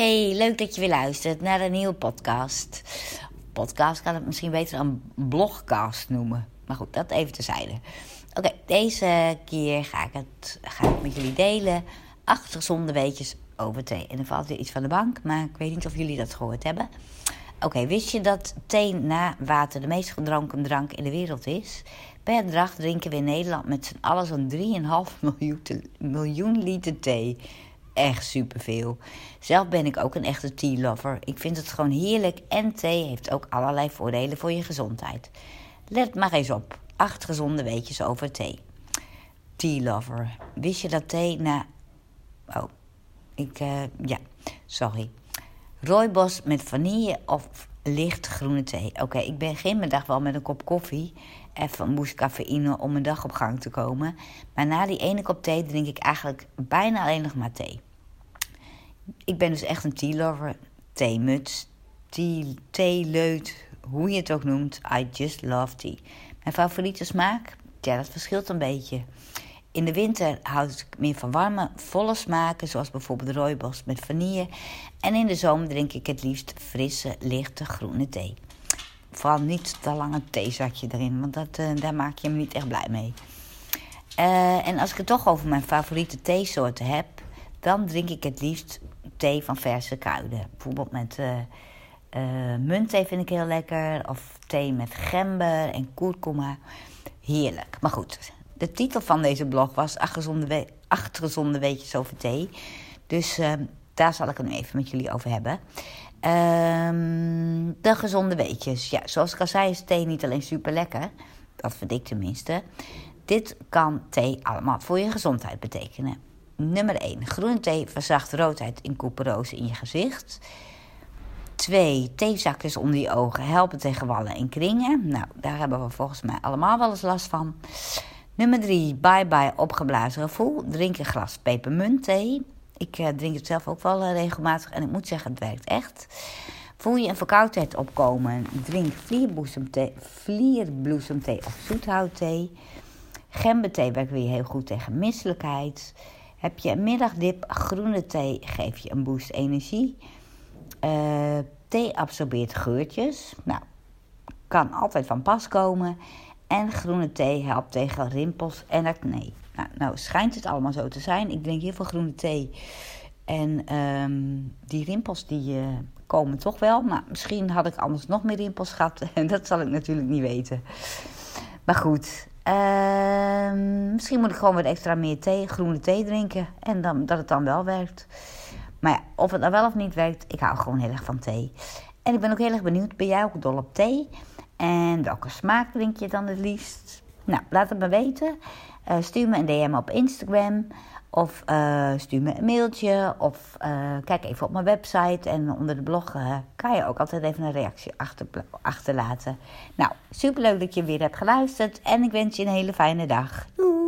Hey, leuk dat je weer luistert naar een nieuwe podcast. Podcast kan het misschien beter een blogcast noemen. Maar goed, dat even terzijde. Oké, deze keer ga ik het ga ik met jullie delen. Acht gezonde weetjes over thee. En er valt weer iets van de bank, maar ik weet niet of jullie dat gehoord hebben. Oké, wist je dat thee na water de meest gedronken drank in de wereld is? Per dag drinken we in Nederland met z'n allen zo'n 3,5 miljoen, miljoen liter thee echt superveel. Zelf ben ik ook een echte tea-lover. Ik vind het gewoon heerlijk en thee heeft ook allerlei voordelen voor je gezondheid. Let maar eens op. Acht gezonde weetjes over thee. Tea-lover. Wist je dat thee na... Oh, ik... Uh, ja, sorry. Rooibos met vanille of licht groene thee. Oké, ik begin mijn dag wel met een kop koffie. Even een moest cafeïne om mijn dag op gang te komen. Maar na die ene kop thee drink ik eigenlijk bijna alleen nog maar thee ik ben dus echt een tea-lover. Theemuts, theeleut, hoe je het ook noemt. I just love tea. Mijn favoriete smaak? Ja, dat verschilt een beetje. In de winter houd ik meer van warme, volle smaken, zoals bijvoorbeeld rooibos met vanille. En in de zomer drink ik het liefst frisse, lichte groene thee. Vooral niet te lange theezakje erin, want dat, uh, daar maak je me niet echt blij mee. Uh, en als ik het toch over mijn favoriete theesoorten heb, dan drink ik het liefst thee van verse kruiden. Bijvoorbeeld met uh, muntthee vind ik heel lekker. Of thee met gember en kurkuma. Heerlijk. Maar goed, de titel van deze blog was Acht gezonde, we weetjes over thee. Dus uh, daar zal ik nu even met jullie over hebben. Um, de gezonde weetjes. Ja, zoals ik al zei is thee niet alleen super lekker. Dat vind ik tenminste. Dit kan thee allemaal voor je gezondheid betekenen. Nummer 1. Groene thee verzacht roodheid in koeperozen in je gezicht. 2. Theezakjes onder je ogen helpen tegen wallen en kringen. Nou, daar hebben we volgens mij allemaal wel eens last van. Nummer 3. Bye bye opgeblazen gevoel. Drink een glas pepermuntthee. Ik uh, drink het zelf ook wel uh, regelmatig en ik moet zeggen, het werkt echt. Voel je een verkoudheid opkomen? Drink vlierbloesemthee, vlierbloesemthee of zoethoutthee. Gemberthee werkt weer heel goed tegen misselijkheid. Heb je een middagdip groene thee, geef je een boost energie. Uh, thee absorbeert geurtjes. Nou, kan altijd van pas komen. En groene thee helpt tegen rimpels en acne. Nou, nou schijnt het allemaal zo te zijn. Ik drink heel veel groene thee. En um, die rimpels die uh, komen toch wel. Maar misschien had ik anders nog meer rimpels gehad. En dat zal ik natuurlijk niet weten. Maar goed, uh, misschien moet ik gewoon wat extra meer thee, groene thee drinken. En dan, dat het dan wel werkt. Maar ja, of het nou wel of niet werkt, ik hou gewoon heel erg van thee. En ik ben ook heel erg benieuwd, ben jij ook dol op thee? En welke smaak drink je dan het liefst? Nou, laat het me weten. Uh, stuur me een DM op Instagram. Of uh, stuur me een mailtje. Of uh, kijk even op mijn website. En onder de blog kan je ook altijd even een reactie achter, achterlaten. Nou, superleuk dat je weer hebt geluisterd. En ik wens je een hele fijne dag. Doei!